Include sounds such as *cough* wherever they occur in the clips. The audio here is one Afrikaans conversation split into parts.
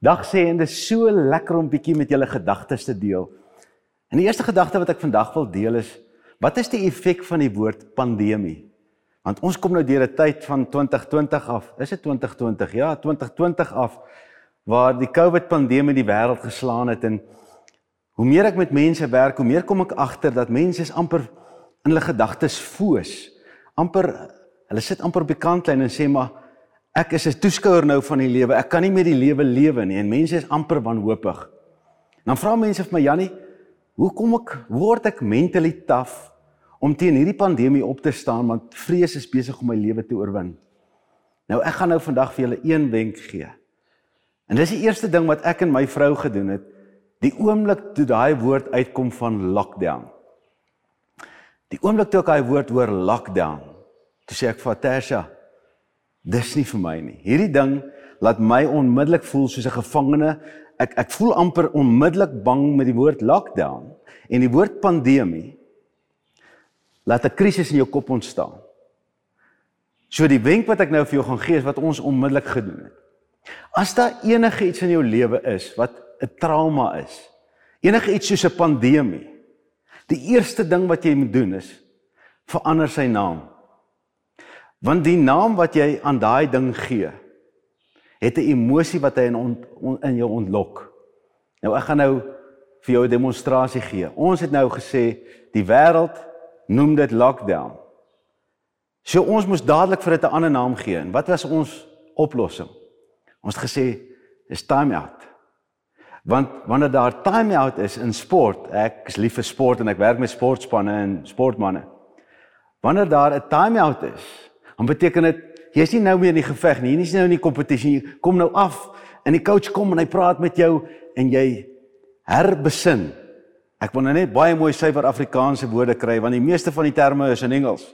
Dag sê en dit is so lekker om bietjie met julle gedagtes te deel. En die eerste gedagte wat ek vandag wil deel is wat is die effek van die woord pandemie? Want ons kom nou deur 'n tyd van 2020 af. Is dit 2020? Ja, 2020 af waar die COVID pandemie die wêreld geslaan het en hoe meer ek met mense werk, hoe meer kom ek agter dat mense is amper in hulle gedagtes foos. Amper hulle sit amper op die kantlyn en sê maar ek is 'n toeskouer nou van die lewe. Ek kan nie meer die lewe lewe nie en mense is amper wanhoopig. Dan vra mense vir my Jannie, hoe kom ek word ek mentally taaf om teen hierdie pandemie op te staan want vrees is besig om my lewe te oorwin. Nou ek gaan nou vandag vir julle een wenk gee. En dis die eerste ding wat ek en my vrou gedoen het, die oomblik toe daai woord uitkom van lockdown. Die oomblik toe ek daai woord hoor lockdown, toe sê ek vir Tasha, dis nie vir my nie. Hierdie ding laat my onmiddellik voel soos 'n gevangene. Ek ek voel amper onmiddellik bang met die woord lockdown en die woord pandemie. Laat 'n krisis in jou kop ontstaan. So die wenk wat ek nou vir jou gaan gee is wat ons onmiddellik gedoen het. As daar enige iets in jou lewe is wat 'n trauma is, enige iets soos 'n pandemie, die eerste ding wat jy moet doen is verander sy naam. Want die naam wat jy aan daai ding gee, het 'n emosie wat hy in on, on, in jou ontlok. Nou ek gaan nou vir jou 'n demonstrasie gee. Ons het nou gesê die wêreld noem dit lockdown. So ons moes dadelik vir dit 'n ander naam gee. En wat was ons oplossing? Ons het gesê is time out. Want wanneer daar time out is in sport, ek is lief vir sport en ek werk met sportspanne en sportmense. Wanneer daar 'n time out is, Dan beteken dit jy's nie nou meer in die geveg nie. Jy's nie nou in die kompetisie nie. Kom nou af en die coach kom en hy praat met jou en jy herbesin. Ek wil nou net baie mooi suiwer Afrikaanse woorde kry want die meeste van die terme is in Engels.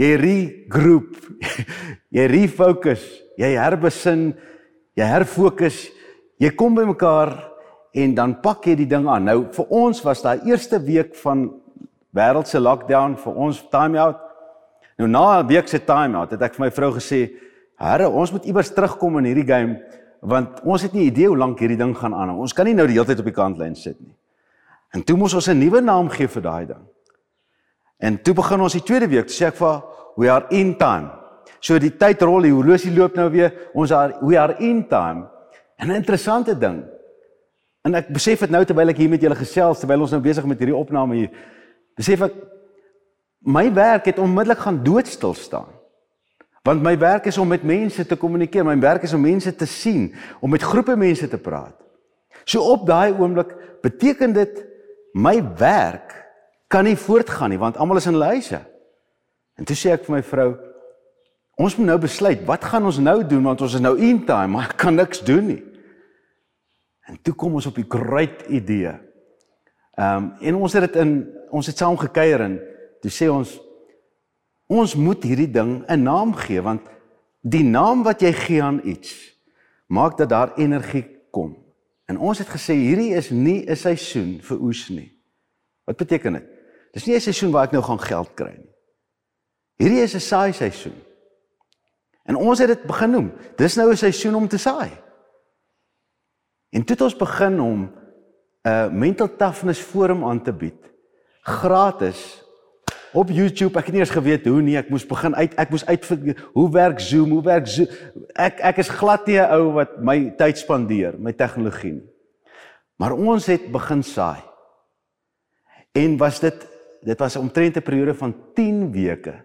Jy regroup. *laughs* jy refocus. Jy herbesin. Jy herfokus. Jy kom by mekaar en dan pak jy die ding aan. Nou vir ons was daai eerste week van wêreldse lockdown vir ons time out Nou na 'n week se time-out het ek vir my vrou gesê, "Here, ons moet iewers terugkom in hierdie game want ons het nie idee hoe lank hierdie ding gaan aanhou. Ons kan nie nou die hele tyd op die kantlyn sit nie." En toe moes ons 'n nuwe naam gee vir daai ding. En toe begin ons die tweede week, sê ek vir we are in time. So die tyd rol, die horlosie loop nou weer. Ons are we are in time. En 'n interessante ding. En ek besef dit nou terwyl ek hier met julle gesels terwyl ons nou besig met hierdie opname hier. Besef ek my werk het onmiddellik gaan doodstil staan. Want my werk is om met mense te kommunikeer, my werk is om mense te sien, om met groepe mense te praat. So op daai oomblik beteken dit my werk kan nie voortgaan nie want almal is in hulle huise. En toe sê ek vir my vrou, ons moet nou besluit, wat gaan ons nou doen want ons is nou in time, maar ek kan niks doen nie. En toe kom ons op die great idee. Ehm um, en ons het dit in ons het saam gekuier en Toe sê ons ons moet hierdie ding 'n naam gee want die naam wat jy gee aan iets maak dat daar energie kom. En ons het gesê hierdie is nie 'n seisoen vir oes nie. Wat beteken dit? Dis nie 'n seisoen waar ek nou gaan geld kry nie. Hierdie is 'n saai seisoen. En ons het dit begin noem. Dis nou 'n seisoen om te saai. En dit ons begin om 'n uh, mental toughness forum aan te bied gratis op YouTube. Ek het nie eens geweet hoe nie. Ek moes begin uit ek moes uitvind hoe werk Zoom, hoe werk Zoom. Ek ek is glad nie 'n ou wat my tyd spandeer met tegnologie nie. Maar ons het begin saai. En was dit dit was omtrent 'n periode van 10 weke.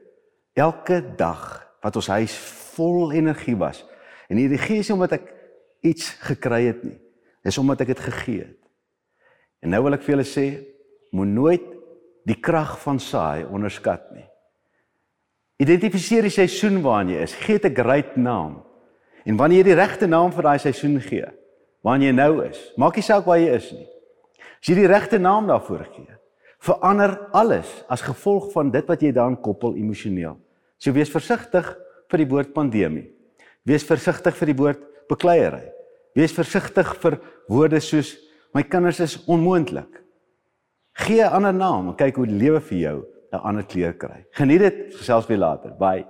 Elke dag wat ons huis vol energie was. En hierdie gees nie omdat ek iets gekry het nie. Dis omdat ek dit gegee het. En nou wil ek vir julle sê, moet nooit die krag van saai onderskat nie. Identifiseer die seisoen waarin jy is. Gee dit 'n great naam. En wanneer jy die regte naam vir daai seisoen gee, waarin jy nou is, maak nie saak waar jy is nie. As jy die regte naam daarvoor gee, verander alles as gevolg van dit wat jy daaraan koppel emosioneel. So wees versigtig vir die woord pandemie. Wees versigtig vir die woord bekleierery. Wees versigtig vir woorde soos my kinders is onmoontlik. Gee 'n ander naam en kyk hoe die lewe vir jou 'n ander kleur kry. Geniet dit, gesels weer later. Bye.